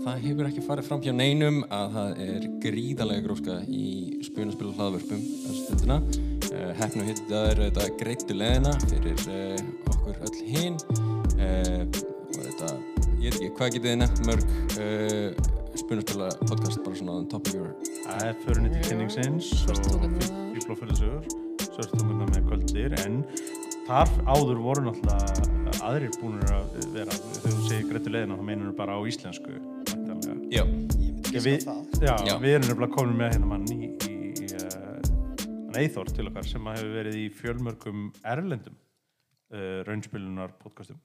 það hefur ekki farið fram hjá neinum að það er gríðarlega gróska í spunaspilu hlaðvörpum þessu stundina. Uh, Hefn og hitt það er þetta greittu leðina fyrir uh, okkur öll hinn uh, og þetta, ég veit ekki, hvað getið þið nefnt mörg spunaspila podcast bara svona on top of your Það er förinni til kynningsins og Svörtungurnar. fíblófælisögur, svörtungurna með kvöldir, en þar áður voru náttúrulega aðrir búinir að vera, þegar þú segir greitu leiðina, þá meinur bara á íslensku. Já, Ég myndi ekki við, sko það. já, Já. við erum nefnilega komin með hérna mann í, í, í uh, Eithor til okkar sem að hefur verið í fjölmörgum erlendum uh, raunspilunar podcastum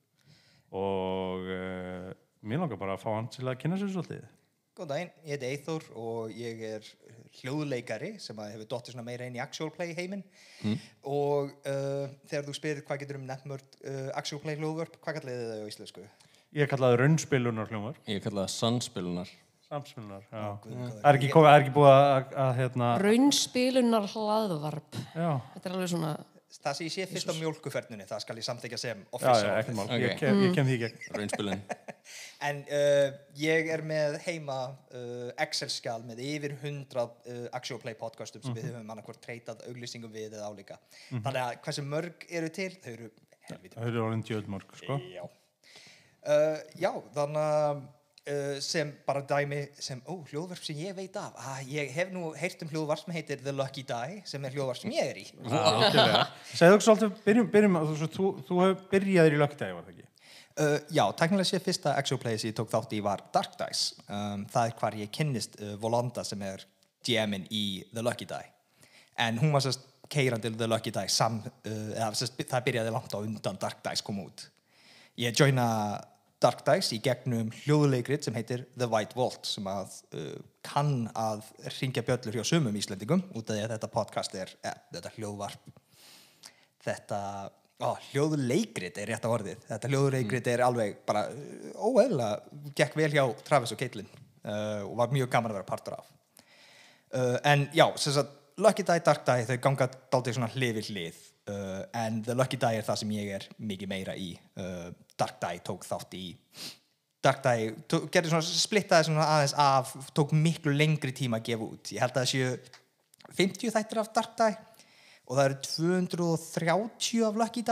og uh, mér langar bara að fá hann til að kynna sér svolítið. Góðan daginn, ég heiti Eithor og ég er hljóðleikari sem að hefur dottið svona meira inn í actual play heiminn og uh, þegar þú spyrir hvað getur um nefnmörd uh, actual play hljóðvörp, hvað kalliði þau á íslensku? Ég kallaði raunspilunar hljómar, ég kalla það sannspilunar. samspilunar, já. Góður. Það er ekki, komið, er ekki búið að, að hérna, Raunspilunar hlaðvarp. já, Þetta er alveg svona, Það sem ég sé fyrst á mjólkuferninni, það skal ég samþykja sem já, official. já, ekkert mál, Ok. ég, kem, ég kem því gegn. Raunspilun. En uh, ég er með heima uh, Excel-skjal með yfir 100 uh, actual play podcastum sem við höfum annarkvort treytað auglýsingum við eða álíka. Þannig að hversu mörg eru til, þau eru helviti Það eru orðin djöðmörg, sko. Já. Uh, já, þannig að uh, sem bara dæmi sem, ó, hljóðvarp sem ég veit af. Ah, ég hef nú heyrt um hljóðvarp sem heitir The Lucky Die, sem er hljóðvarp sem ég er í. Algjörlega. Segðu okkur svolítið, byrjum, byrjum, þú, þú, þú, byrjaðir í lögdægi, var það ekki? Uh, já, teknilega sé fyrsta actual play sem ég tók þátt í var Dark Dice. Um, það er hvar ég kynnist uh, Volanda sem er GM-in í The Lucky Die. En hún var sérst keirandi The Lucky Die sam, uh, eða, sérst, það byrjaði langt á undan Dark Dice kom út. Ég joina Dice í gegnum hljóðuleikrit sem heitir The White Vault sem að uh, kann að ringja bjöllur hjá sumum Íslendingum út af því að þetta podcast er, eh, þetta hljóðvarp þetta ó, hljóðuleikrit er rétt á orðið. Þetta hljóðuleikrit er alveg bara uh, óeðlega, gekk vel hjá Travis og Caitlin uh, og var mjög gaman að vera partur af. Uh, en já, sem sagt Lucky Die, Dark Die, þau ganga dálítið svona hlið við hlið uh, en The Lucky Die er það sem ég er mikið meira í uh, Dark Die tók þátt í. Dark Die, tó- gerði svona splittaði svona aðeins af, tók miklu lengri tíma að gefa út, ég held að það séu 50 þættir af Dark Die og það eru 230 af Lucky.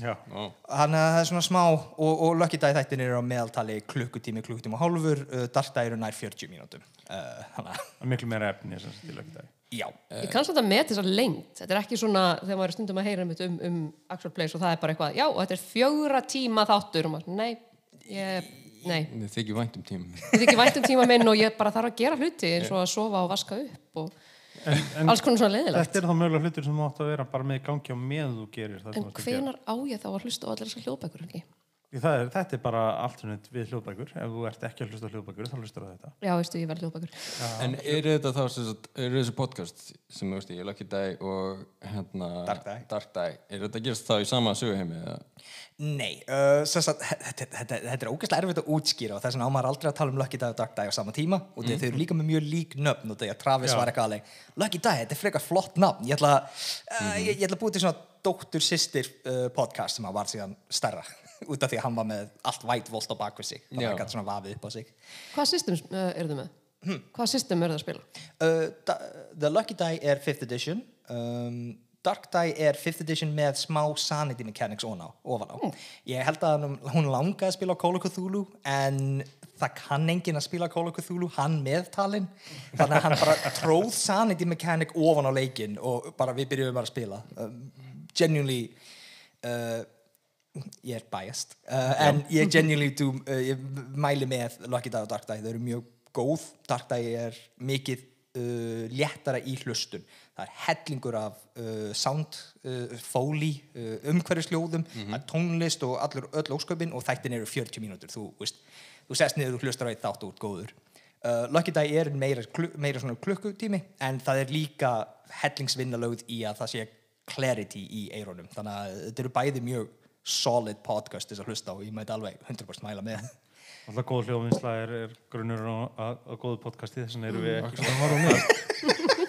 Ó, Þannig að það er svona smá og, og Lucky Die þættin eru á meðaltali klukkutími, klukkutími og hálfur. Uh, Dark Die eru nær 40 mínútum. Uh, Þannig að, Það miklu meira efni sem sagt í lögdægi. Já ég kann svolítið að með þessa lengt. Þetta er ekki svona þegar maður er stundum að heyra um, um actual plays og það er bara eitthvað, já, og þetta er fjögra tíma þáttur og maður, nei, ég, nei. þið þykir vænt um tím. Þetta er ekki vænt um tíma minn og ég bara þarf að gera hluti eins og að sofa og vaska upp og En, en alls konar svona leiðilegt. þetta er þá mögulega hlutur sem þú átt að vera bara með gangi á með þú gerir það sem En að hvenar á ég þá að hlusta á allir þessar hljóðbækur? Ekki? Það er, þetta er bara alternate við hljóðbækur. Ef þú ert ekki að hlusta hljóðbækur, þá hlustar á þetta. Já, veistu, ég verð hljóðbækur. En eru þetta þá, sagt, eru þessi podcast sem, þú veist, ég Lucky Die og hérna... Dark Die. Dark Die. Er þetta gerast þá í sama söguheimi? eða? Nei, uh, sagt, þetta, þetta, þetta er ógeðslega erfitt að útskýra og þess vegna á maður aldrei að tala um Lucky Die og Dark Die á sama tíma og mm. þau eru líka með mjög lík nöfn og þegar Travis Já. var eitthvað alveg Lucky Die, þetta er frekar flott nafn ég ætla, uh, ég, ég ætla að búið til svona dóttur sýstir uh, podcast sem að var síðan stærra út af því að hann var með allt white volt á bakvið sig þannig að Já. hann gæti svona vafið upp á sig Hvað system uh, eru þið með? Hm. Hvað system eru þið að spila? Uh, The Lucky Die er 5th edition um, Dark Die er 5th edition með smá sanity mechanics ofan á, á. ég held að hún, hún langaði að spila Call of Cthulhu en það kann enginn að spila Call of Cthulhu hann með talin þannig að hann bara tróð sanity mechanic ofan á leikin og bara við byrjuðum að spila um, genuinely uh, ég er biased. Uh, en ég genuinely do, uh, ég mæli með Lucky Die og Dark Die þau eru mjög góð. Dark Die er mikið uh, léttara í hlustun. Það er hellingur af uh, sound uh, fóli, uh, umhverfisljóðum. Það er tónlist og allur öll ósköpin og þættin eru 40 mínútur. Þú, þú sest niður og hlustar á eitt þátt og út góður. Uh, Lucky Die er meira, meira svona klukkutími en það er líka hellingsvinnalögð í að það sé clarity í eironum þannig að þetta eru bæði mjög solid podcast þess að hlusta og ég mæti alveg 100% mæla með Alltaf góð hljóðvinnsla er, er grunnur á, góðu podcasti, þess vegna erum við ekki svona með.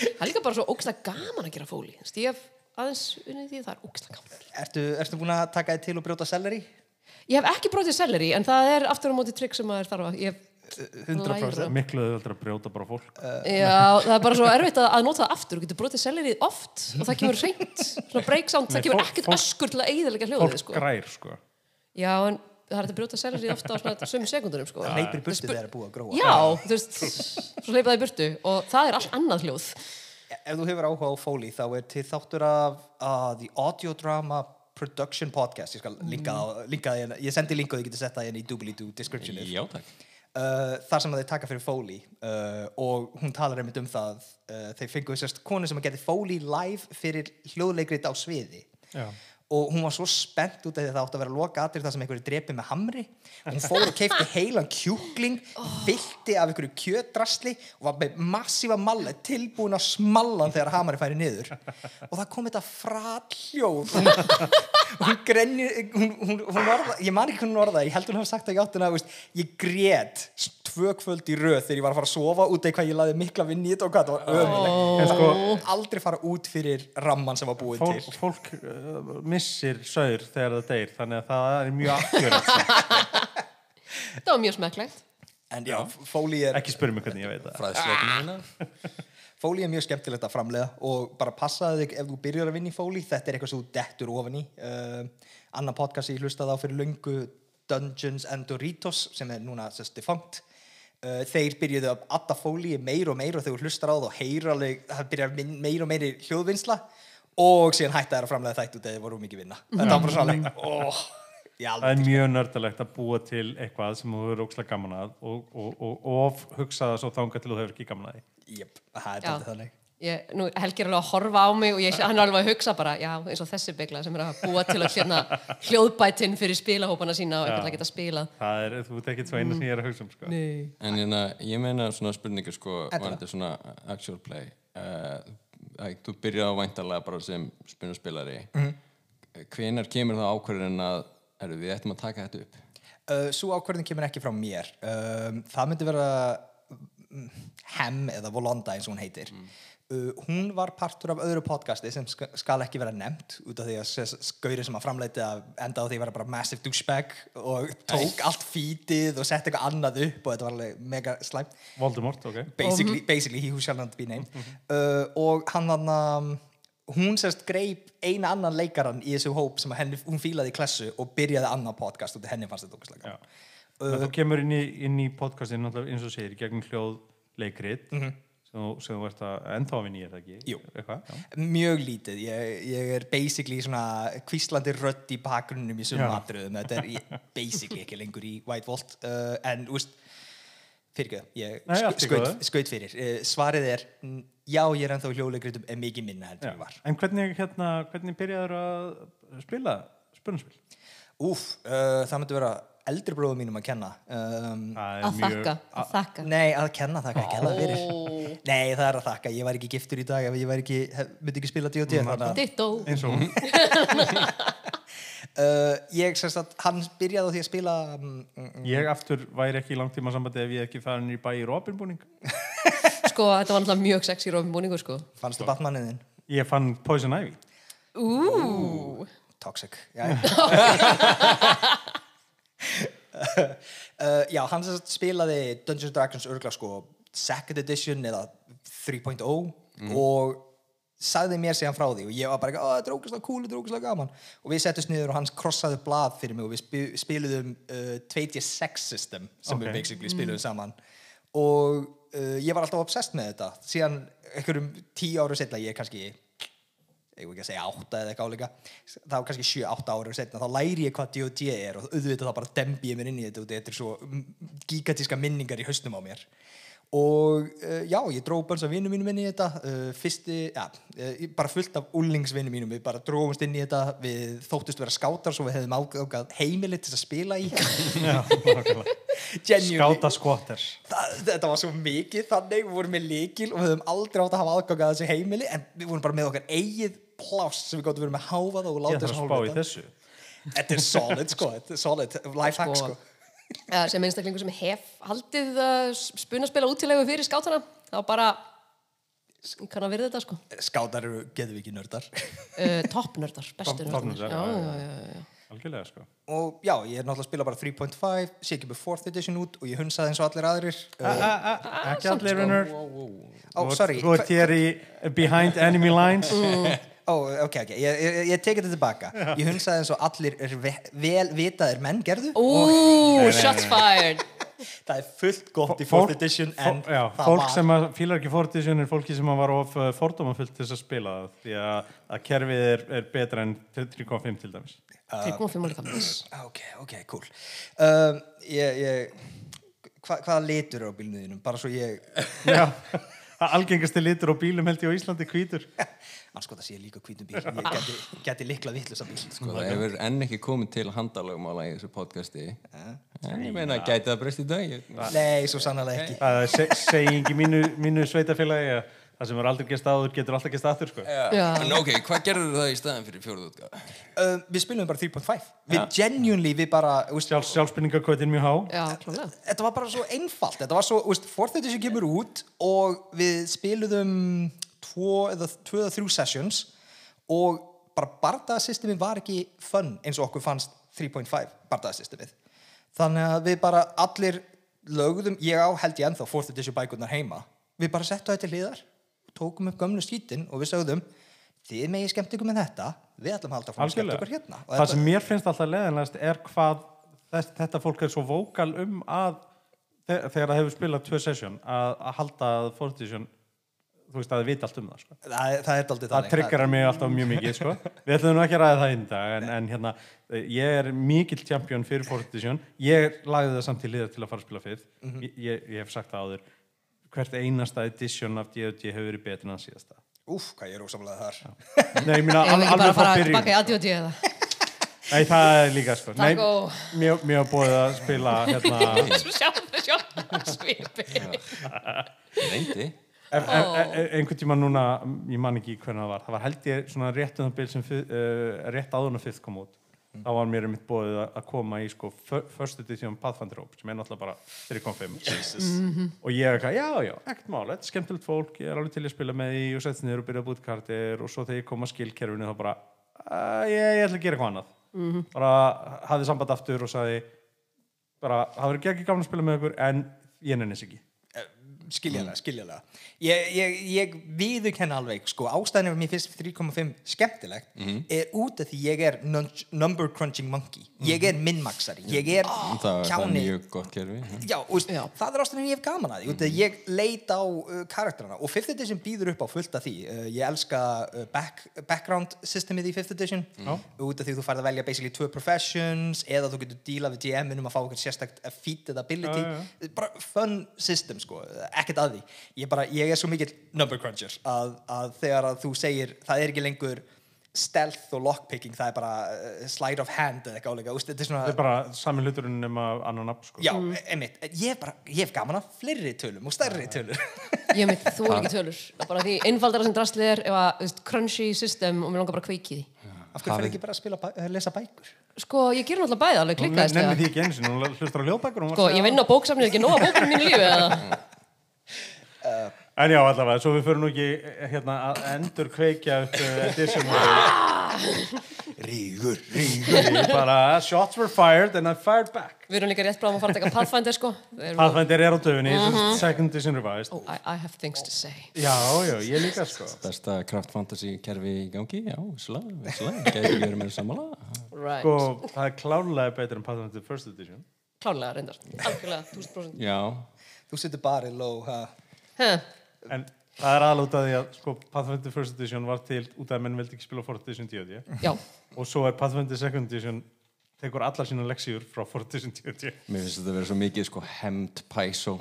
Það er líka bara svo ógslag gaman að gera fóli. Hef aðeins unnið því að það er ógslag gaman. Ertu, ertu búin að taka þið til og brjóta selleri? Ég hef ekki brotið selleri en það er aftur á móti trygg sem maður þarf að ég 100%. læra. Miklu auðvitað að brjóta bara fólk. Já, það er bara svo erfitt að, að nota það aftur þú getur brotið sellerið oft og það kemur reynd svona break sound, Nei, það kemur ekkert öskur til að eigðalega hljóðið Fólk sko. grær, sko. Já, en það er að brjóta sellerið ofta á svona sömu sekundunum sko. hleypir í burtu þegar það er búið að gróa Já, þú veist, svo hleypa það í burtu og það er allt annað hljóð ef þú hefur áhuga á Foley þá er til þáttur af uh, The Audio Drama Production Podcast ég linka það, linka það hérna. ég sendi link og þið getur sett það hérna í doobly-doo descriptionið Já, takk. Uh, þar sem þeir taka fyrir Foley uh, og hún talar einmitt um það uh, þeir fengu sérst konu sem að geti Foley live fyrir hljóðleikrit á sviði Já. Og hún var svo spennt út af því að það átti að vera loka aðrið það sem einhverju drepi með hamri. Og hún fór og keipti heilan kjúkling fyllti af einhverju kjötdrasli og var með massífa malle tilbúin að smallan þegar hamari færi niður. Og það kom þetta fralljóð hún, hún grenni hún, hún, orða, ég man ekki hún orða ég held hún hafa sagt það í áttuna veist, ég grét tvö kvöld í röð þegar ég var að fara að sofa út af hvað ég laði mikla vinn í þetta og hvað þetta var ömulegt En sko, aldrei fara út fyrir ramman sem var búið fólk, til. fólk uh, missir saur þegar það deyr, þannig að það er mjög akkurat. Það var mjög smekklegt. En já, Foley er Ekki spyrja mig hvernig ég veit það. Foley er mjög skemmtilegt að framlega og bara passaði þig ef þú byrjar að vinna í Foley þetta er eitthvað sem þú dettur ofan í. Uh, annan podcast ég hlustaði á fyrir löngu Dungeons and Doritos sem er núna sérst defunct. Uh, þeir byrjuðu að adda Foley meir og meir og þegar þú hlustar á það og heyr alveg það byrjar meir og meiri hljóðvinnsla og síðan hætti þær að framlega þætt út eða þið voru mikið vinna þetta var bara svona alveg oh, Það er mjög nördalegt að búa til eitthvað sem þú hefur ókslega gaman að og, og, og, og hugsa það svo þangað til þú hefur ekki gaman að því. Jep, það er þetta þannig ég, Nú Helgi er alveg að horfa á mig og ég, hann er alveg að hugsa bara Já, eins og þessi byggla sem er að búa til að hérna hljóðbætinn fyrir spilahópana sína og eitthvað að geta spilað Það er, þú veit ekki svo eina sem ég er að hugsa um, sko. Nei En hérna, ég meina svona spurningar sko, Endilega. varandi svona actual play. Uh, æ, þú byrjaði á væntalega bara sem spunaspilari. Mm. -hmm. Hvenar kemur það ákvörðin að, erum við ættum að taka þetta upp? Uh, svo ákvörðin kemur ekki frá mér um, það myndi vera Hem eða Volanda eins og hún heitir. Uh, hún var partur af öðru podcasti sem sk skal ekki vera nefnt út af því að skauri sem að framleiti að enda á því að vera bara massive douchebag og tók allt fítið og sett eitthvað annað upp og þetta var alveg mega slæmt. Voldemort, ok. basically, basically he who shall not be named. Uh, og hann hann um, hún sérst greip eina annan leikaran í þessu hóp sem að henni, hún fílaði í klassu og byrjaði annan podcast og henni fannst þetta okkur. Uh, þú kemur inn í, inn í podcastin eins og segir, í gegnum hljóð leikrit. Sem, þú- sem þú ert að vinna í, er það ekki? Jú. Eitthvað, mjög lítið, ég, ég er basically svona kvíslandi rödd í bakgrunnum í sumum Já. atriðum, þetta er basically ekki lengur í White Vault uh, en úst, fyrir ekki, ég skaut, skaut fyrir. Uh, svarið er, mm, já ég er ennþá hljóðleikritum en mikið minna heldur ég var. En hvernig, hérna, hvernig byrjaður að spila spunarspil? Úf, uh, það myndi vera eldri bróðum mínum að kenna. Um, Það er Að þakka, að þakka. Nei, að kenna þakka, ekki hella fyrir. Nei, það er að þakka, ég var ekki giftur í dag ef ég var ekki, hef, myndi ekki spila D&D þannig að Ditto. Eins og hún. uh, ég semst að hann byrjaði á því að spila um, mm, Ég aftur væri ekki í langtíma sambandi ef ég ekki farin í bæ í Robin-búning. Sko, þetta var náttúrulega mjög sexy rófum búningur sko. Fannstu Batmanið þinn? Ég fann Poison Ivy. Ú, Toxic. Já, uh, já, hann spilaði Dungeons and Dragons örgla sko second edition eða 3.0 og sagði mér síðan frá því og ég var bara "Ó, þetta er ógæslega cool, þetta er ógæslega gaman. Og við settumst niður og hann krossaði blað fyrir mig og við spi- spiluðum uh, 2D6 system sem Ok. við basically spiluðum saman. Og uh, ég var alltaf obsessed með þetta. Síðan einhverjum tíu ára setna ég er kannski ég ekki að segja átta eða eitthvað áleika þá kannski sjö, átta ára setna þá læri ég hvað D&D er og auðvitað þá bara dembi ég mér inn í þetta og þetta er svo gigantíska minningar í hausnum á mér og uh, já, ég dró bönns af vinnum mínum inn í þetta uh, fyrsti, já, uh, bara fullt af úlingsvinnum mínum, við bara drófumst inn í þetta við þóttust vera skátar svo við hefðum ágað heimilið til að spila í Já, nákvæmlega. Genuinely. Skáta squatters. Það, þetta var svo mikið þannig, við vorum með líkil og við höfum aldrei átt að hafa aðgang að þessu heimili en við vorum bara með okkar eigið pláss sem við gáttum verið með háfað og Ég láta þarf að spá í þessu. Þetta er solid sko, þetta er solid, life hack Sko. sko. ja, sem einstaklingur sem hef haldið uh, spunaspila útilegu fyrir skátana þá bara kann að virða þetta sko. Skátar eru geðviki nördar. Uh, já, já, já, já. algjörlega sko. Og já, ég er náttúrulega að spila bara 3.5 sé ekki með 4th edition út og ég hunsaði eins og allir aðrir. A, uh, a, a, ekki allir sko. ó, sorry. Þú ert hér í behind enemy lines ó, ok, ok, ég, ég, ég tekið þetta tilbaka. Ég hunsaði eins og allir ve vel vitaðir menn gerðu. Ooh, shots fired. Það er fullt gott í 4th edition en fó- já, það fólk var. sem að fílar ekki fortisjón er fólki sem var of uh, fordómafullt til þess að spila það. Því að, að kerfið er, er betra en 3.5 til dæmis. 3.5 líka miss ok, ok, cool. Um, ég, ég hva, hvaða litur er á bílnuðinum bara svo ég já, algengasti litur á bílum held ég á Íslandi hvítur. Anskot að sé líka hvítum bíl. Ég geti, geti likla vittlusa bíl Sko, það hefur enn ekki komið til handalögmála í þessu podcasti. En ég meina, gæti það breyst í dag? Nei, svo sannlega ekki. Það er se seging í mínu, mínu sveitafélagi að það sem er aldrei gest áður getur alltaf gest aftur sko. En ok, hvað gerður það í staðin fyrir fjóruð útgáð? um, við spilum bara 3.5 við genuinely, við bara Sjálf, sjálfsbyggingakvötin mjög há. Já, þetta var bara svo einfalt. Þetta var svo, 4th edition kemur út og við spiluðum tvo eða, tvo eða þrjú sessions og bara bardagasystemi var ekki fun eins og okkur fannst 3.5 bardagasystemið þannig að við bara allir lögðum, ég á held ég ennþá 4th edition bækurnar heima. Við bara settum þetta til hliðar tókum upp gömlu skítin og við sögðum þið megi skemmt ykkur með þetta. Við ætlum að halda frá skemmt ykkur hérna. Og það sem mér finnst alltaf leðinlegast er hvað þess, þetta fólk er svo vókal um að þe- þegar það hefur spilað tvö sesjón að, að halda að fortisjón þú veist að þið vita allt um það sko. það, það daldið það tryggarar mig alltaf mjög mikið sko. við ætlum nú ekki að ræða það inn í dag en, en hérna, ég er mikill champion fyrir fortisjón, ég lagði það samt til liðar til að fara að spila fyrr Mhm. ég, ég, ég hef sagt það áður hvert einasta edition af D&D hefur verið betur en það síðasta. Úf, hvað ég er ósamlega þar. Nei, ég meina Ef al, alveg frá fara byrjun. Nei, það er líka sko. Nei, mér, mér var búið að spila hérna, Sjálf, sjálf Svipi. Reyndi. Einhvern tíma núna ég man ekki hvernig það var, það var held ég svona rétt um það bil sem uh, rétt áður en að fyrst kom út þá var mér einmitt búið að að koma í sko fir- first edition Pathfinder Hope sem er náttúrulega bara 3.5 og ég er eitthvað, já, já, ekkert mál þetta er skemmtilegt fólk, ég er alveg til að spila með því og setja niður og byrja að búið kartir og svo þegar ég kom að skillkerfinu þá bara ég, ég ætla að gera eitthvað annað. Bara hafði samband aftur og sagði bara, það verður ekki gaman að spila með ykkur en ég nennis ekki skiljalega, skiljalega ég, ég, ég viðurkenna alveg sko, ástæðan ef mér finnst 3.5 skemmtilegt er út af því ég er number crunching monkey. Ég er minnmaxari, ég er það, það er mjög gott kerfi já. Veist, Já. það er ástæðan ég hef gaman að því. Mm. ég leit á uh, karakterana og 5th edition býður upp á fullt af því. Uh, ég elska uh, back, background systemið í 5th edition. Já. út af því þú færð að velja basically tvö professions eða þú getur díla við DM um að fá okkur sérstakt feat eða ability. Já, já, bara fun system sko ekkert að því. Ég, bara, ég er svo mikill number cruncher að, að þegar að þú segir það er ekki lengur stealth og lockpicking það er bara uh, slide of hand eða eitthvað álega, þetta er svona þetta er bara sami hluturinn nema annan nafn sko. Já, einmitt, ég, bara, ég hef gaman að fleiri tölum og stærri tölur. Ég mitt, þú er ekki tölur. Er bara því einfaldara sem drastlið er að, þú veist, crunchy system og mér langar bara að kveiki því. Af hverju fyrir ekki bara að spila, eh, lesa bækur? Sko, ég ger náttúrulega bæði alveg klikkaðist nefnir því ekki eins og hún hlustar á ljóðbækur hún var Sko, að ég vinn á bóksafnið ekki nóga bókum í mínu lífi eða en já allavega, svo við fyrir nú ekki eh, hérna, að endur kveikja upp uh, edition Rígur, rígur. Ég bara shots were fired and I fired back. Við erum líka rétt bráðum að fara að taka Pathfinder sko. Við erum- Pathfinder er á döfunni, second edition revised. Oh, I, I have things to say. Já, já, ég líka sko. Besta kraft fantasy kerfi í gangi já, visslega, visslega, gæti verið með sammála Right, sko, það er klárlega betur en Pathfinder first edition. Klárlega reyndar. Algjörlega, 1000% já, Þú setur bara í low, ha? En það er aðlút að því að sko, Pathfinder first edition var til út af að menn vildi ekki spila 4th edition 10 Já, og svo er Pathfinder second edition tekur allar sína leksíur frá 4th edition 10 mér finnst þetta að vera svo mikið sko hemd pæsó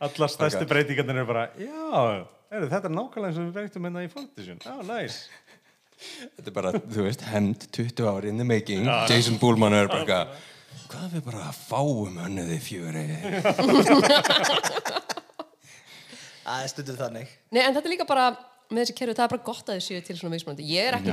allar stærsti Ok. breytingarnir eru bara já, er, þetta er nákvæmlega eins og við breytum hérna í 4th edition. Já, nice. Þetta er bara, þú veist, hemd 20 ári in the making. Jason Bullman er bara eitthvað hvað við bara fáum önnuði fjöri Það er stundum þannig Nei, en þetta er líka bara með þessi kerfi, það er bara gott að þið séu til svona mismunandi. Ég er ekki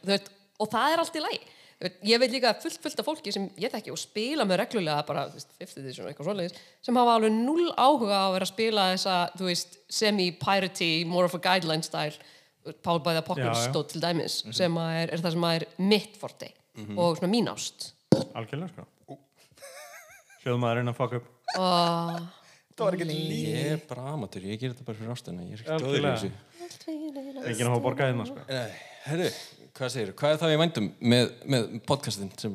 þú veist, og það er allt í lagi. Þú veist, Ég veit líka fullt, fullt af fólki sem ég þekki og spila með reglulega bara, þú veist, 50 edition og eitthvað svoleiðis, sem hafa alveg null áhuga á að vera að spila þessa, þú veist, semi-piratey, more of a guideline style, Paul by the Apocalypse Já, já. stóð til dæmis sem að er, er það sem að er mitt forte og svona mín ást algjörlega sko hljóðum að reyna að fuck up og Það var ekki ný. Ég er bara amateur, ég ger þetta bara fyrir ástina Ég er ekki góður í þessu enginn að hafa borgað hérna sko Nei, Herru, hvað segir Hvað er það ég vændum með, með podcastin sem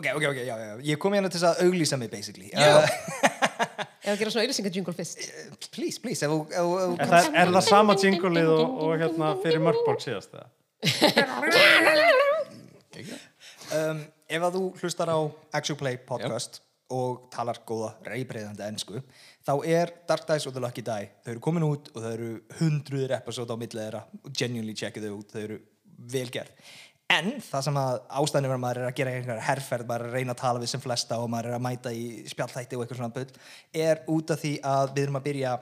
Ok, ok, ok, já, já. Ég kom hérna til að auglýsa mig, basically. Já. Uh, ef að gera svona auðlýsingadjungul fyrst please, please, ef þú- ef þú- ef þú er það, er það sama jingleið og, og hérna fyrir Mörkborg síðast eða? um, ef að þú hlustar á Actual Play podcast og talar góða reybreyðandi ennsku þá er Dark Dice og The Lucky Die þau eru komin út og þau eru hundruður episode á millið þeirra. Og genuinely checkið þau út þau eru velgerð en það sem að ástæðinu verður maður er að gera einhverja herrferð, maður er að reyna að tala við sem flesta og maður er að mæta í spjallþætti og eitthvað svona bull er út af því að við erum að byrja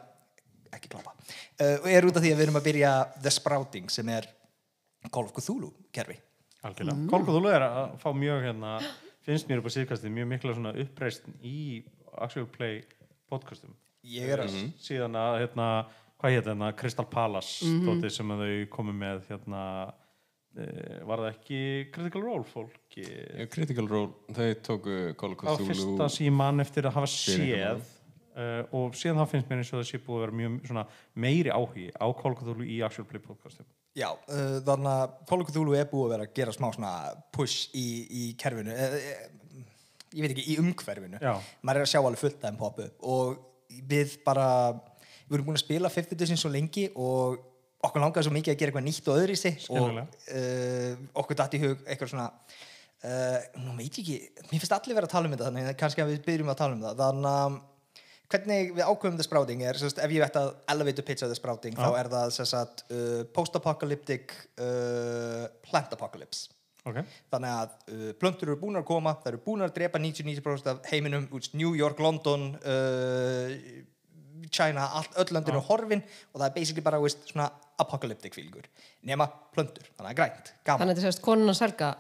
ekki klappa, uh, er út af því að við erum að byrja The Sprouting sem er Call of Cthulhu kerfi algjörlega. Mm. Kolkuðúlu er að fá mjög hérna finnst mér upp á síðkastið mjög mikla svona uppreist í Actual Play podcastum. Ég er að síðan að hérna hvað hétt hérna Crystal Palace mm sem að þau komu með hérna e, var það ekki Critical Role fólki? Critical Role, þau tóku Call of á Cthulhu fyrsta síman eftir að hafa séð uh, og síðan þá finnst mér eins og það sé búið að vera mjög svona meiri áhugi á Kolkuðúlu í Actual Play podcastum Já, uh, þannig að of Cthulhu er búið að vera að gera smá svona push í, í kerfinu uh, uh, ég veit ekki, í umhverfinu. Já. maður er að sjá alveg fullt aðeim poppu og við bara við erum búin að spila 50 edition svo lengi og okkur langaði svo mikið að gera eitthvað nýtt og öðru í sig og uh, okkur datt í hug eitthvað svona uh, nú veit ég ekki, mér finnst allir vera að tala um þetta þannig kannski að við byrjum að tala um það. Þannig að hvernig við ákveðum the sprouting er, sérst, ef ég veit að elevator pitch of the sprouting, þá er það sérst, uh, post-apocalyptic uh, plant apocalypse ok, þannig að uh, plöntur eru búin að koma það eru búin að drepa 99% af heiminum út New York, London uh, China, allt, öll löndin er horfin og það er basically bara veist, svona apocalyptic fílingur nema plöntur, þannig að grænt, gaman. Þannig að þetta sést konuna Selga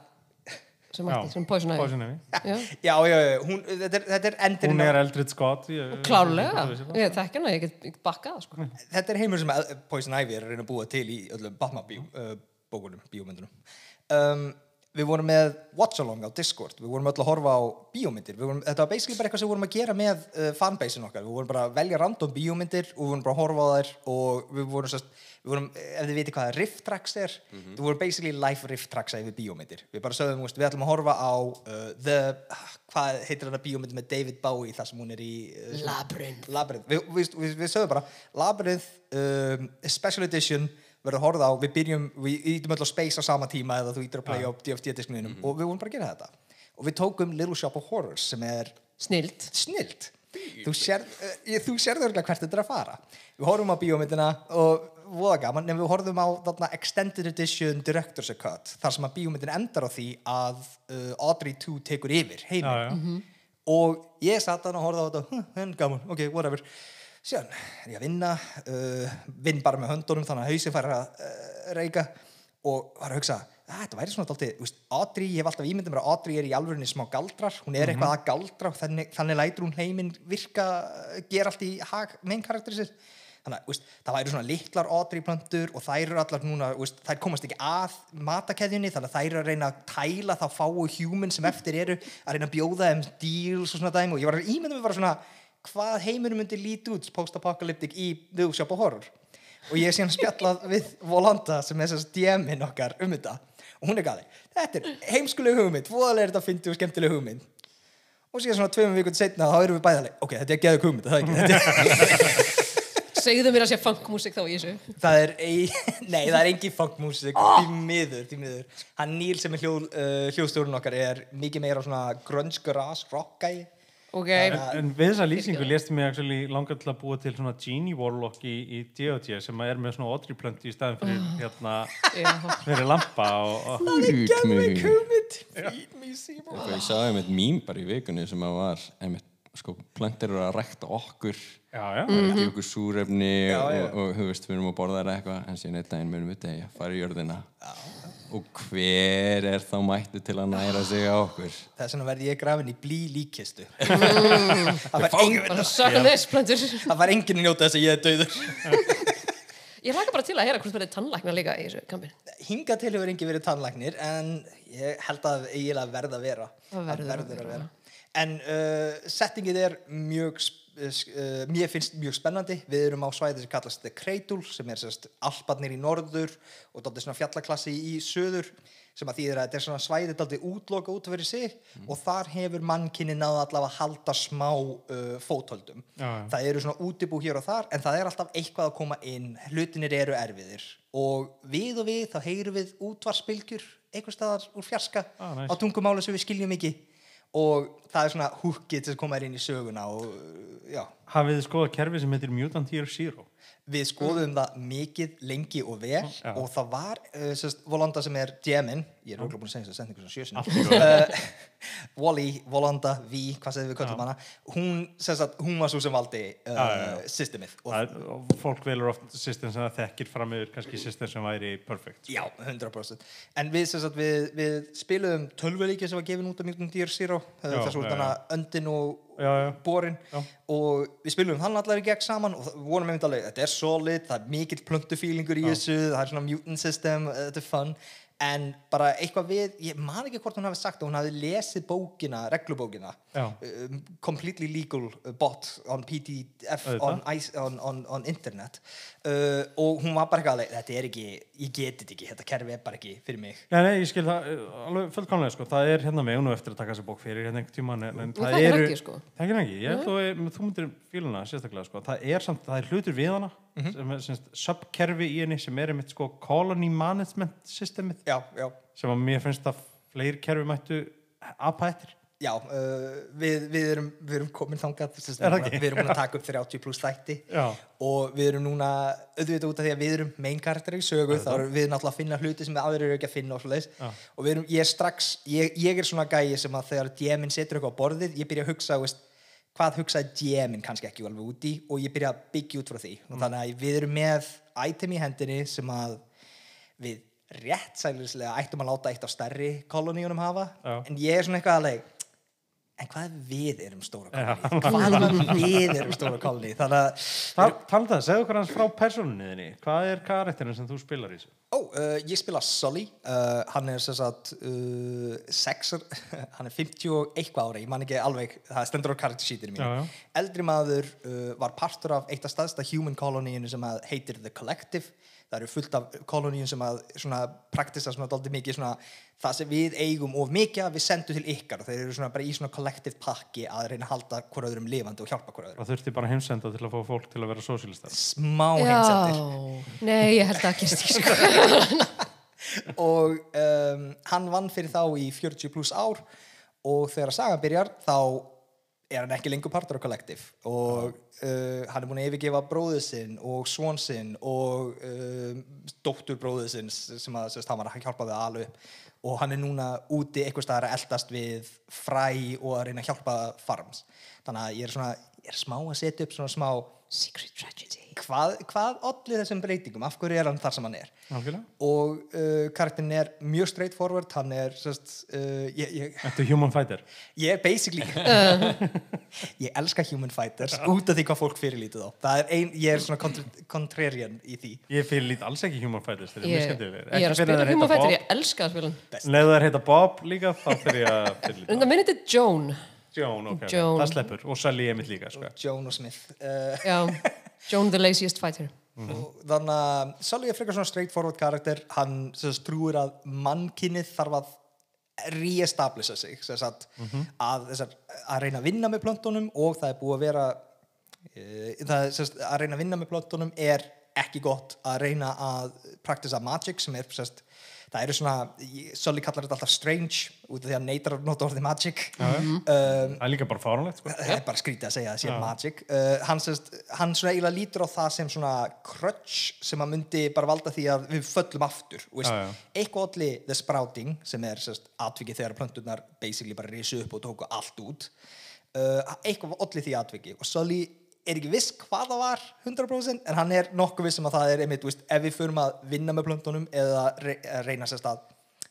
sem sem Poison Ivy. Poison Ivy. Já. já, já, já, hún, þetta er, þetta er endurinn hún er ég- og klárlega, ég- þekki hana, ég get, bakkað sko. þetta er heimur sem El- Poison Ivy er að reyna að búa til í öllum Batman bókunum, bíómyndunum. Um, við vorum með Watch Along á Discord, við vorum öll að horfa á bíómyndir, vorum, þetta var basically bara eitthvað sem við vorum að gera með uh, fanbasein okkar, við vorum bara að velja random bíómyndir og við vorum bara að horfa á þær og við vorum sérst, við vorum, ef þið viti hvað riff tracks er, við vorum basically live riff tracks yfir bíómyndir, við bara sögðum, veist, við ætlum að horfa á uh, the, ah, hvað heitir þetta bíómynd með David Bowie þar sem hún er í uh, Labyrinth. Labyrinth, við, við, við sögum bara Labyrinth um, Special Edition verður að horfa á, við byrjum við ítum öll á Space á sama tíma eða þú ítir að playa á DFT-diskninum og við vorum bara að gera þetta. Og við tókum Little Shop of Horrors sem er snild. Snilt þú sér, uh, þú sérðu örgulega hvert þetta er að fara. Við horfum á bíómyndina og voða gaman, en við horfum á þarna Extended Edition Director's Cut þar sem að bíómyndin endar á því að uh, Audrey 2 tekur yfir heiminn. Já. og ég satt hann og horfði á þetta hm, en gaman, ok, whatever síðan er ég að vinna uh, vinn bara með höndunum þannig að hausin fær að uh, reyka og var að hugsa að þetta væri svona þú veist, Audrey, ég hef alltaf ímyndið mér að Audrey er í alvörinni smá galdrar. Hún er eitthvað að galdra og þannig, þannig lætur hún heiminn virka, uh, gera allt í hag main karakterið sér þannig að það væri svona litlar Audrey plöntur og þær eru allar núna, veist, þær komast ekki að matakeðjunni, þannig að þær eru að reyna að tæla þá fáu human sem eftir eru að reyna að bjóða þeim deals og svona dæmi. Og ég var að ímynda mig bara svona hvað heiminum myndi líti út post-apocalyptic í The Shop of Horror. Og ég er síðan spjallað við Volanda sem er þess DM-in okkar um þetta. Og hún er gæði, þetta er heimskuleg hugmynd fóðalega er þetta að fyndi og skemmtileg hugmynd. Og síðan svona tveimum vikund setna þá erum við bæðaleg, ok, þetta er geðug hugmynd það ekki, þetta segðu mér að sé funkmusik þá í þessu. Það er ei, nei, það er engin funkmúsík því miður, því miður. Hann Níl sem er hljó, uh, hljóðstjórun okkar er mikið meira svona grunge garage rock gæi ok, En, en við þessa lýsingu lést mig actually langar til að búa til svona Genie Warlock í, í D.O.T. sem er með svona plönt í staðin fyrir hérna já, fyrir lampa og, og feed me Seymour. Eitthvað, ég sagði einmitt mím bara í vikunni sem að var einmitt, sko, plöntir eru að rækta okkur. Já, já, mm. gefa okkur súrefni Já, já. og, og, þú veist, við erum að borða þær eitthvað en síðan einn daginn munum við degja, fara í jörðina. Og hver er þá mættu til að næra sig á okkur? Þess vegna verði ég grafin í blí líkistu það var engin það var engin að njóta þess að ég er döður Ég hlaka bara til að heyra hvort verið tannlækna líka í þessu kampin. Hingað til hefur engi verið tannlæknir en ég held að eiginlega verða að vera. Það verður að vera. En uh, settingið er mjög, uh, uh, mér finnst mjög spennandi. Við erum á svæði sem kallast The Cradle sem er sérst alparnir í norður og dálítið svona fjallaklassi í söður sem að þýðir að þetta er svona svæði dálítið útloka út fyrir sig og þar hefur mannkinni náða allavega að halda smá uh, fótöldum. Já, já. Það eru svona útibú hér og þar en það er alltaf eitthvað að koma inn, hlutinir eru erfiðir og við og við þá heyrum við útvarsbylgjur einhvers staðar úr fjarska Ah, nice. á tungumáli sem við skiljum ekki og það er svona húkið til að koma þér inn í söguna og uh, já, Hafið þið skoðað kerfi sem heitir Mutant Year Zero? við skoðum það mikið, lengi og vel Já. og það var, uh, sérst, Volanda sem er GM-in, ég er okkur búin að segja þess að senda sjösinn góðu. Wally, Volanda, Vi, hvað segðum við köllum hana hún, sérst hún var svo sem valdi uh, Já, systemið og Það Fólk velur oft system sem það þekkir fram yfir kannski system sem væri perfect. Já, 100% En við, sagt, við, við spiluðum tölvuleiki sem var gefin út af Mutant Year Zero Já, þess já, þannig að öndin og Já, já. borin Já. og við spiluðum hann allar í gegn saman og vorum einmitt alveg, þetta er solid það er mikill plöntufílingur í þessu það er svona mutant system, þetta er fun en bara eitthvað við, ég man ekki hvort hún hafi sagt að hún hafi lesið bókina reglubókina um, completely legal uh, bot on PDF on, ice- on, on, on internet. Uh, og hún var bara eitthvað þetta er ekki ég geti þetta ekki, þetta kerfi er bara ekki fyrir mig. Já, nei, ég skil það uh, alveg fullkomlega, sko. Það er hérna með, og nú eftir að taka þessa bók fyrir hérna einhvern tímann, en, en Ég þekki hana ekki, sko. Það er ekki, ég held að þú myndir fíluna sérstaklega, sko. Það er samt, það er hlutur við hana, sem er semst subkerfi í henni sem er einmitt, sko, colony management systemið, já, já, sem að mér finnst að fleiri kerfi mættu apa eftir. já uh, við, við, erum, við erum komin þangað Er við, erum búin að taka upp 30 pluss þætti Já. og við erum núna auðvitað út af því að við erum main karakter í sögu þá erum við náttúrulega að finna hluti sem aðrir eru ekki að finna og svoleiðis og við erum, ég er strax, ég, ég er svona gæi sem að þegar DM-in setur eitthvað á borðið ég byrja að hugsa, veist, hvað hugsaði DM-in kannski ekki alveg út í og ég byrja að byggja út frá því Mm. og þannig að við erum með item í hendinni sem að við rétt sælislega ættum að láta eitt af stærri koloníunum hafa Já. en ég er svona eitthvað alveg en hvað við erum stóra Já. koloni hvað við erum stóra koloni þannig að Tal, Talda það, segðu hans frá persóninni þinni. Hvað er karakterin sem þú spilar í þessu? Ó, uh, ég spila Sully, uh, hann er sem sagt uh, sexer, hann er 50 og eitthvað ára, ég man ekki alveg, það stendur á character sheetinu mínu. Já. Eldri maður uh, var partur af eitt af staðsta human colonyinu sem heitir The Collective. Það eru fullt af kolóníum sem að svona praktisa svona dálítið mikið svona það sem við eigum of mikið að við sendum til ykkar og þeir eru svona bara í svona collective pakki að reyna að halda hver öðrum lifandi og hjálpa hver öðrum. Það þurfti bara heimsenda til að fá fólk til að vera sósílistar. Smá heimsendir. Já, nei, ég held ekki sko. og um, hann vann fyrir þá í 40 pluss ár og þegar að saga byrjar þá er hann ekki lengur partur á kollektiv og uh, hann er búin að yfirgefa bróðu sinn og svon sinn og um, dóttur bróðu sinn sem að sérst, hann var að hjálpa við að ala upp. Og hann er núna úti eitthvað staðar að eldast við fræ og að reyna að hjálpa farms. Þannig að ég er svona ég er smá að setja upp svona smá Secret tragedy. hvað, hvað olli þessum breytingum af hverju er hann þar sem hann er Algjörlega. og uh, karakterin er mjög straightforward hann er sest, uh, ég, ég, Þetta er human fighter. ég er basically ég elska human fighters út af því hvað fólk fyrirlítið á það er ein, ég er svona contra- contrarian í því Ég fyrir lít alls ekki human fighters. Þeir eru mjög Ég, skemmtilegir. ég er að spila Human Fighter, ég elska að spila hann. Leðu þær heita Bob líka, þá fyrir ég að fyrir lít Runda minn þetta er Joan. Joan, ok. Joan. Það sleppur. Og Sally Emil líka, sko. Joan og Smith uh, Já, Joan the laziest fighter. og þannig að Sully er frekar svona straightforward karakter hann sem sagt, trúir að mannkinnið þarf að re-establisha sig sem sagt, að, þessar, að reyna að vinna með plöntunum og það er búið að vera e, það sem sagt, að reyna að vinna með plöntunum er ekki gott að reyna að praktisa magic sem er sem sagt, það eru svona, Sully kallar þetta alltaf strange út af því að neytar að nota orðið magic. Um, Það er líka bara fáránlegt, sko. það er bara skrítið að segja að það sé Já. magic. Uh, hann, sest, hann svona eiginlega lítur á það sem svona crutch sem að myndi bara valda því að við föllum aftur já. eitthvað allir the sprouting sem er atvikið þegar plönturnar basically bara risu upp og tóku allt út. Uh, eitthvað allir því atviki og Sully er ekki viss hvað það var 100% en hann er nokkuð viss um að það er einmitt, veist, ef við förum að vinna með plöntunum eða re reyna sérst að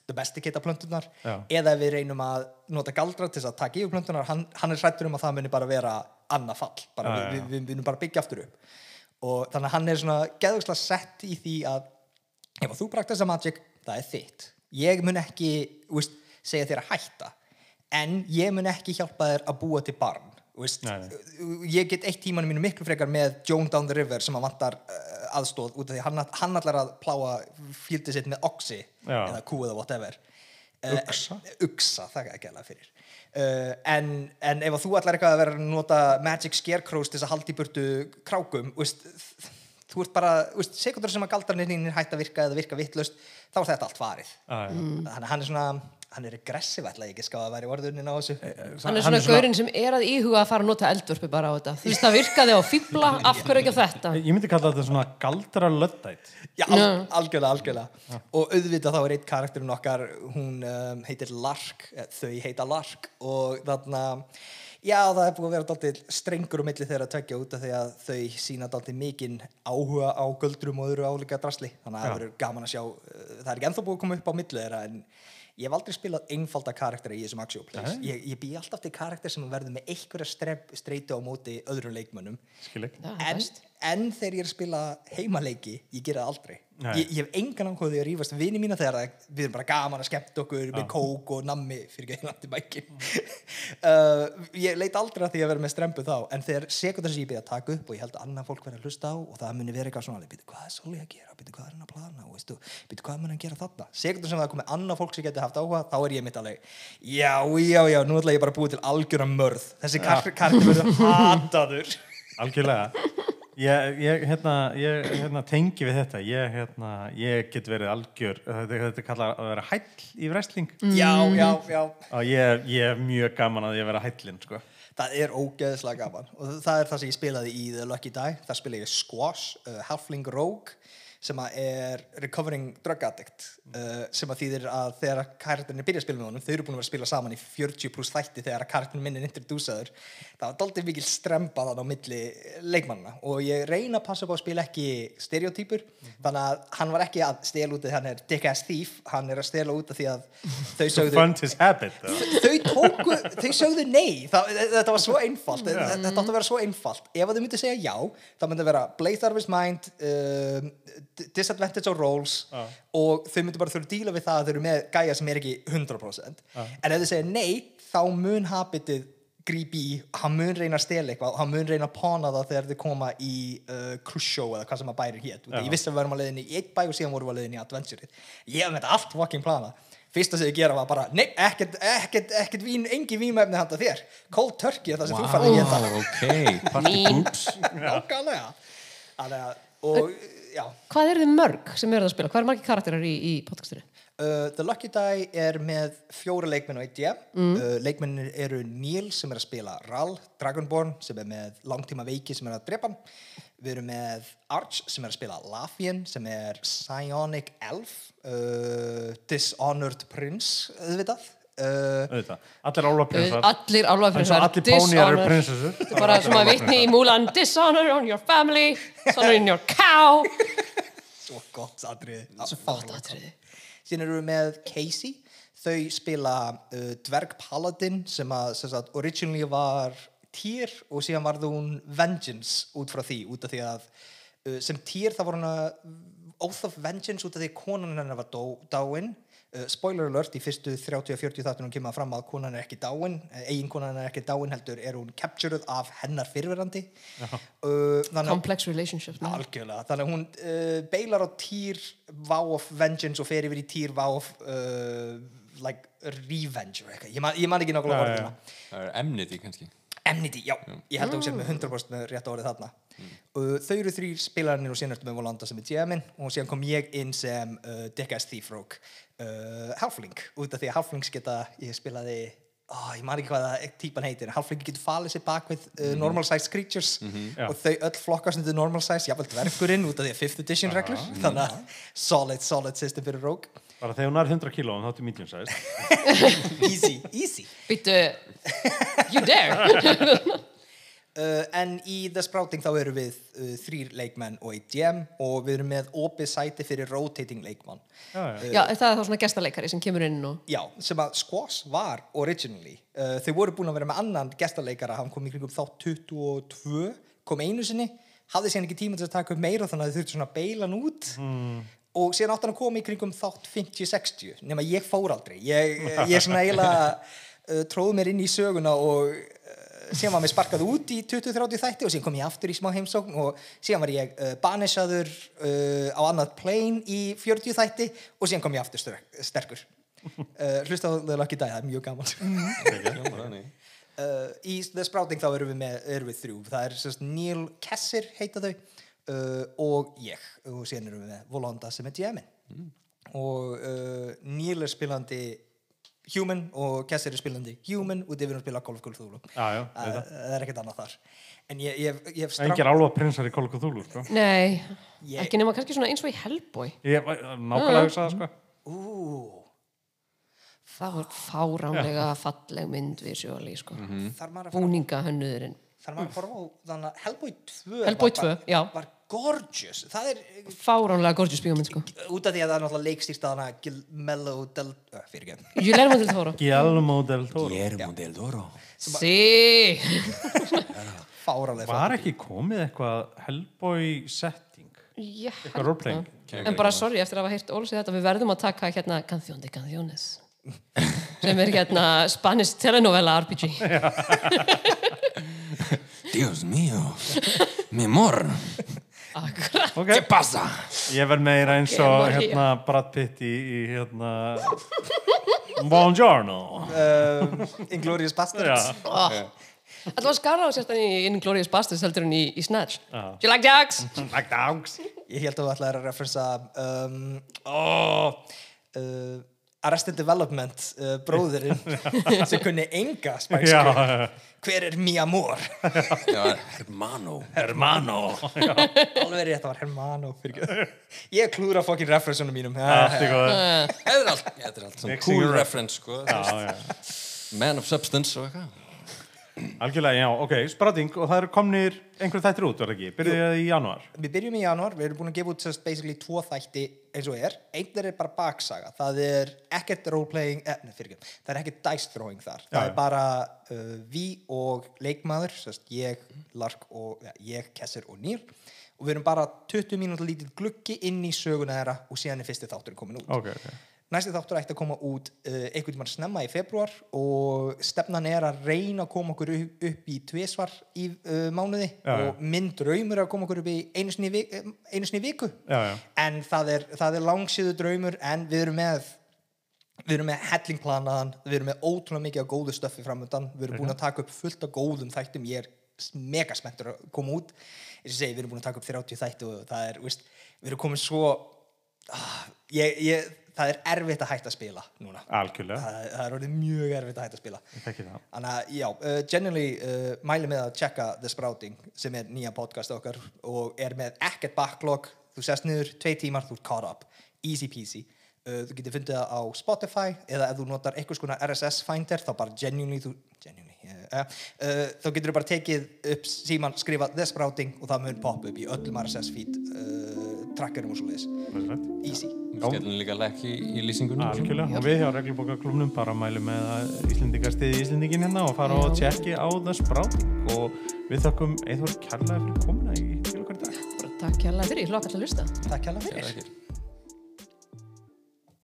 domesticata plöntunar eða ef við reynum að nota galdra til þess að taka yfir plöntunar hann, hann er hrættur um að það muni bara vera annað fall bara Já, við, já, við, við munum bara byggja aftur upp. Og þannig að hann er svona geðugslega sett í því að ef þú praktisa magic, það er þitt. Ég mun ekki veist, segja þér að hætta en ég mun ekki hjálpa þér að búa til barn veist, Nei, ég get eitt tímanu mínu miklu frekar með Joan Down the River sem að vantar uh, aðstóð út af því hann, hann allar að pláa fíldið sitt með oxi Já. eða kú eða whatever. Uh, Uxa, það er ekki alveg fyrir. Uh, en, en ef þú allar eitthvað að vera að nota magic scarecrows til þess að halda í burtu krákum veist, þú ert bara, sekundur sem að galdarnir hætt að virka eða virka vittlust þá er þetta allt farið. Já. þannig að hann er svona hann er aggressiv ætla ég ekki ská að vera í orðunin á þessu. Hann er svona gaurinn sem er að íhuga að fara að nota eldvörpi bara á þetta. Þú veist, það virkaði á fíbla, af hverju ekki á þetta? Ég myndi kalla þetta svona galdra löddætt. Já, al algjörlega, algjörlega. Og auðvitað þá er eitt karakterinn okkar hún um, heitir Lark eh, þau heita Lark. Og þarna já, það er búið að vera dálítið strengur á milli þeirra að tvekja út af því að þau sína dálítið mikinn áhuga á göldrum og öðru álíka drasli. Þannig að það verður gaman að sjá það er ekki ennþá búið að koma upp á milli þeirra en ég hef aldrei spilað einfalda karaktera í þessum action plays Nei. ég, ég bý alltaf til karakter sem verður með einhverja streytu á móti öðrum leikmönnum en. En þegar ég er að spila heimaleiki ég gera það aldrei. Ég, ég hef engan ákvæði að rífast við vini mína þegar við erum bara gaman að skemmta okkur með kók og nammi fyrir ekki einandi mækin uh, ég leit aldrei að því að vera með strempu þá en þegar sekundar sem ég byrja að taka upp og ég held að annað fólk verið að hlusta á og það muni vera eitthvað svona býtu hvað er Soli að gera, býtu hvað er hann að plana? Býtu hvað mun að gera þarna? Sekundar sem það komið annað fólk sem geti haft áhuga þá er ég mitt alveg já, já, já, nú ætla ég bara að búa til algjöra mörð. Þessi kar karti verður hataður. Algjörlega. Ég, ég, hérna, ég hérna, tengi við þetta. Ég, hérna, ég get verið algjör, þetta, þetta kallar að vera hæll í wrestling. já, já, já Og ég, ég er mjög gaman að ég vera hællin, sko. Það er ógeðslega gaman og það er það sem ég spilaði í The Lucky Die það spila ég Squash, uh, Halfling Rogue sem er recovering drug addict uh, sem að þýðir að þegar karakterin er byrjað að spila með honum þau eru búin að vera að spila saman í 40 pluss þætti þegar karakterin minn er introdusaður það var doldið mikil strempa þannig á milli leikmannina og ég reyna að passa upp á að spila ekki stereotypur þannig að hann var ekki að stela út því að hann er dick ass thief hann er að stela út af því að þau sögðu habit, þau tóku, þau sögðu nei. Það, þetta var svo einfalt. Þetta þetta átti að vera svo einfalt. Ef að þau myndu segja já þá myndi vera Blade Harvest Mind um, Disadvantage of Rolls og þau myndu bara þurfa að díla við það að þau eru með gæja sem er ekki 100% en ef þau segja nei þá mun habitið grípi í, hann mun reyna að stela eitthvað hann mun reyna að pána það þegar þau koma í uh, show eða hvað sem að bæri hér ég vissi að við varum að leiðinni í eitt bæ og síðan vorum við að leiðinni í adventure ég hef með þetta allt fucking plana fyrsta sem ég gera var bara, nei, ekkert, ekkert, ekkert vín, engi vínmefni handa þér. Cold turkey er það sem þú færði að geta ok, party poops. Og já Hvað eru þið mörg sem eru að spila? Hvað eru margir karakterar í, í podcastinu? Uh, The Lucky Die er með fjóra leikmenn og eitt ég. Mm. Uh, leikmennir eru Neil sem er að spila Ral, Dragonborn sem er með langtíma veiki sem er að drepa. Við erum með Arch sem er að spila Lafien sem er Psionic Elf, uh, Dishonored Prince, auðvitað. Uh. Allir álfaprinsar. Allir Eins og álfaprinsar. allir póníjar eru prinsessur. Þetta er bara sem að vitni í Mulan Dishonor on your family, dishonor in your cow. svo gott atriði. Svo gott atriði. Síðan erum við með Casey. Þau spila uh, Dverg Paladin sem að sem sagt, originally var týr og síðan varð hún Vengeance út frá því út af því að uh, sem týr það voru hún að Oath of Vengeance út af því að konan hennar var dó, dáin uh, spoiler alert í fyrstu 30-40 þáttunum kemur fram að konan er ekki dáin uh, eigin konan er ekki dáin heldur er hún captured af hennar fyrirverandi uh, að Complex relationships. man. Algjörlega, þannig að hún uh, beilar á týr Vow of Vengeance og fer yfir í týr Vow of uh, like Revenge ég man, ég man ekki nákvæmlega orðina það er emniti kannski Enmity, já, ég held að hún sé með 100% með rétt orðið þarna. Uh, Þau eru þrý spilarnir og síðan ertu með Volanda sem er GM-in og síðan kom ég inn sem uh, Dick-Ass Thief Rogue uh, Halfling, út af því að Halflings geta ég spilaði Oh, ég man ekki hvað það típan heitir Halfling getur falið sér bak við uh, normal size creatures Já. og þau öll flokkast undir normal size, jáfnvel dvergurinn út af því að 5th edition reglur. Þannig að solid, solid system fyrir Rogue Bara þegar hún er 100 kíló, þá er medium size. easy, easy Býttu, you dare. Uh, en í The Sprouting þá erum við uh, þrýr leikmenn og eitt GM og við erum með opið sæti fyrir rotating leikmann Já, já. Já, það er þá svona gestaleikari sem kemur inn og... Já, sem að Squash var originally uh, þau voru búin að vera með annan gestaleikara hann kom í kringum þá 22 kom einu sinni hafði síðan ekki tíma til að taka upp meira þannig að þau þurfti svona að beila hann út og síðan átti hann að koma í kringum þátt 50-60 nema ég fór aldrei. Ég, ég svona eiginlega uh, tróð mér inn í söguna og uh, síðan var mér sparkað út í 20-30 þætti og síðan kom ég aftur í smá heimsókn og síðan var ég uh, banissaður uh, á annað plane í 40 þætti og síðan kom ég aftur sterk, sterkur. Uh, hlusta á The Lucky Die, það er mjög gaman. Þannig. uh, í The Sprouting þá erum við, með, erum við þrjú. Það er sérst Neil Kessir heita þau uh, og ég og síðan erum við með Volanda sem er GM-in og uh, Neil er spilandi Human og Kessir er spilandi Human og þið erum að spila Call of Cthulhu. Já, já, það, er ekkert annað þar. En ég, ég, ég hef Engir álfa prinsar í Call of Cthulhu, sko. Nei, Ég- ekki nema kannski svona eins og í Hellboy. Ég var nákvæmlega að hugsa það, sko. Ú, Það var fáránlega falleg mynd við sjóli sko. að fara Búninga hönnuðurinn. Þar maður að horfa á þannig að Hellboy 2 Hellboy var, bara- 2, já. var gorgeous það er Fáránlega gorgeous bíómynd sko. út af því að það er náttúrulega leikstýrt að hana Mello del uh, fyrir ekki Guillermo del Toro Guillermo del Toro. Guillermo del Toro. Sí fáralega Var ekki komið eitthvað Hellboy setting? Ég Eitthvað það. En bara sorry eftir að hafa Óli segja þetta við verðum að taka hérna Canción de Canciones sem er hérna Spanish telenovela RPG Dios mío. Mi amor. Akkurat Ok. ¿Qué pasa? Ég verð meira eins og María. hérna Brad Pitt í, í hérna Buongiorno um, Inglourious Bastards Já, Þetta var skara á sérstan í Inglourious Bastards heldur en í, í Snatch Já. Do you like dogs? like dogs ég held að þú ætlaðir að referensa um, oh, uh, Arrested Development uh, bróðurinn sem kunni enga Já, spænsku hver er mi amor Ja, hermano. hermano. Alveg rétt, það var Hermano ég klúra fokkin referensunum mínum. Þetta er allt, þetta er cool ref- reference, sko. Já, já. Man of substance og eitthvað. Algjörlega, já, ok, spráting og það eru komnir einhver þættir út, það ekki? Byrjuði það í janúar? Við byrjum í janúar, við erum búin að gefa út sérst, basically tvo þætti eins og er. Einn er bara baksaga, það er ekkert roleplaying, eh, nei, fyrir ekki það er ekkert dice throwing þar, það Já, er bara uh, við og leikmaður sérst, ég, Lark og ja, ég, Kessir og Níl og við erum bara 20 mínútur lítið gluggi inn í söguna þeirra og síðan er fyrsti þáttur komin út. Ok, ok Næsti þáttur ætti að koma út uh, einhvern tímann snemma í februar og stefnan er að reyna að koma okkur upp, í tvisvar í uh, mánuði Já, og minn draumur er að koma okkur upp í einu sinni, vik, einu sinni viku. Já, já, en það er, það er langsíðu draumur en við erum með við erum með hellingplanaðan við erum með ótrúlega mikið af góðu stöffi framöndan við erum búin að taka upp fullt af góðum þættum ég er s- mega spenntur að koma út. Eins og segi, við erum búin að taka upp 30 þætti og það er, veist, við erum komin svo ah, ég, ég, það er erfitt að hætta að spila núna. Algjörlega. Það, það er orðið mjög erfitt að hætta að spila. Þannig að, já, uh, genuinely uh, mæli með að checka The Sprouting sem er nýja podcast okkar og er með ekkert backlog. Þú sest niður, tvei tímar, þú ert caught up. Easy peasy. Uh, þú getur fundið það á Spotify eða ef þú notar einhvers konar RSS finder þá bara genuinely þú, genuinely, uh, uh, þá getur þú bara tekið upp síman, skrifa The Sprouting og það mun poppa upp í öllum RSS feed trackerum og svo leiðis easy. Skellum líka lekk í, í lýsingunum. Algjörlega, og við hjá reglubókaklubnum bara mælum með að Íslendingar stiði Íslendingin hérna og fara og tjekki á það spráting og við þakkum Eithor kærlega fyrir komuna í til okkar í dag. Bara takk kærlega fyrir, ég hlokka til að lusta Takk hjá fyrir.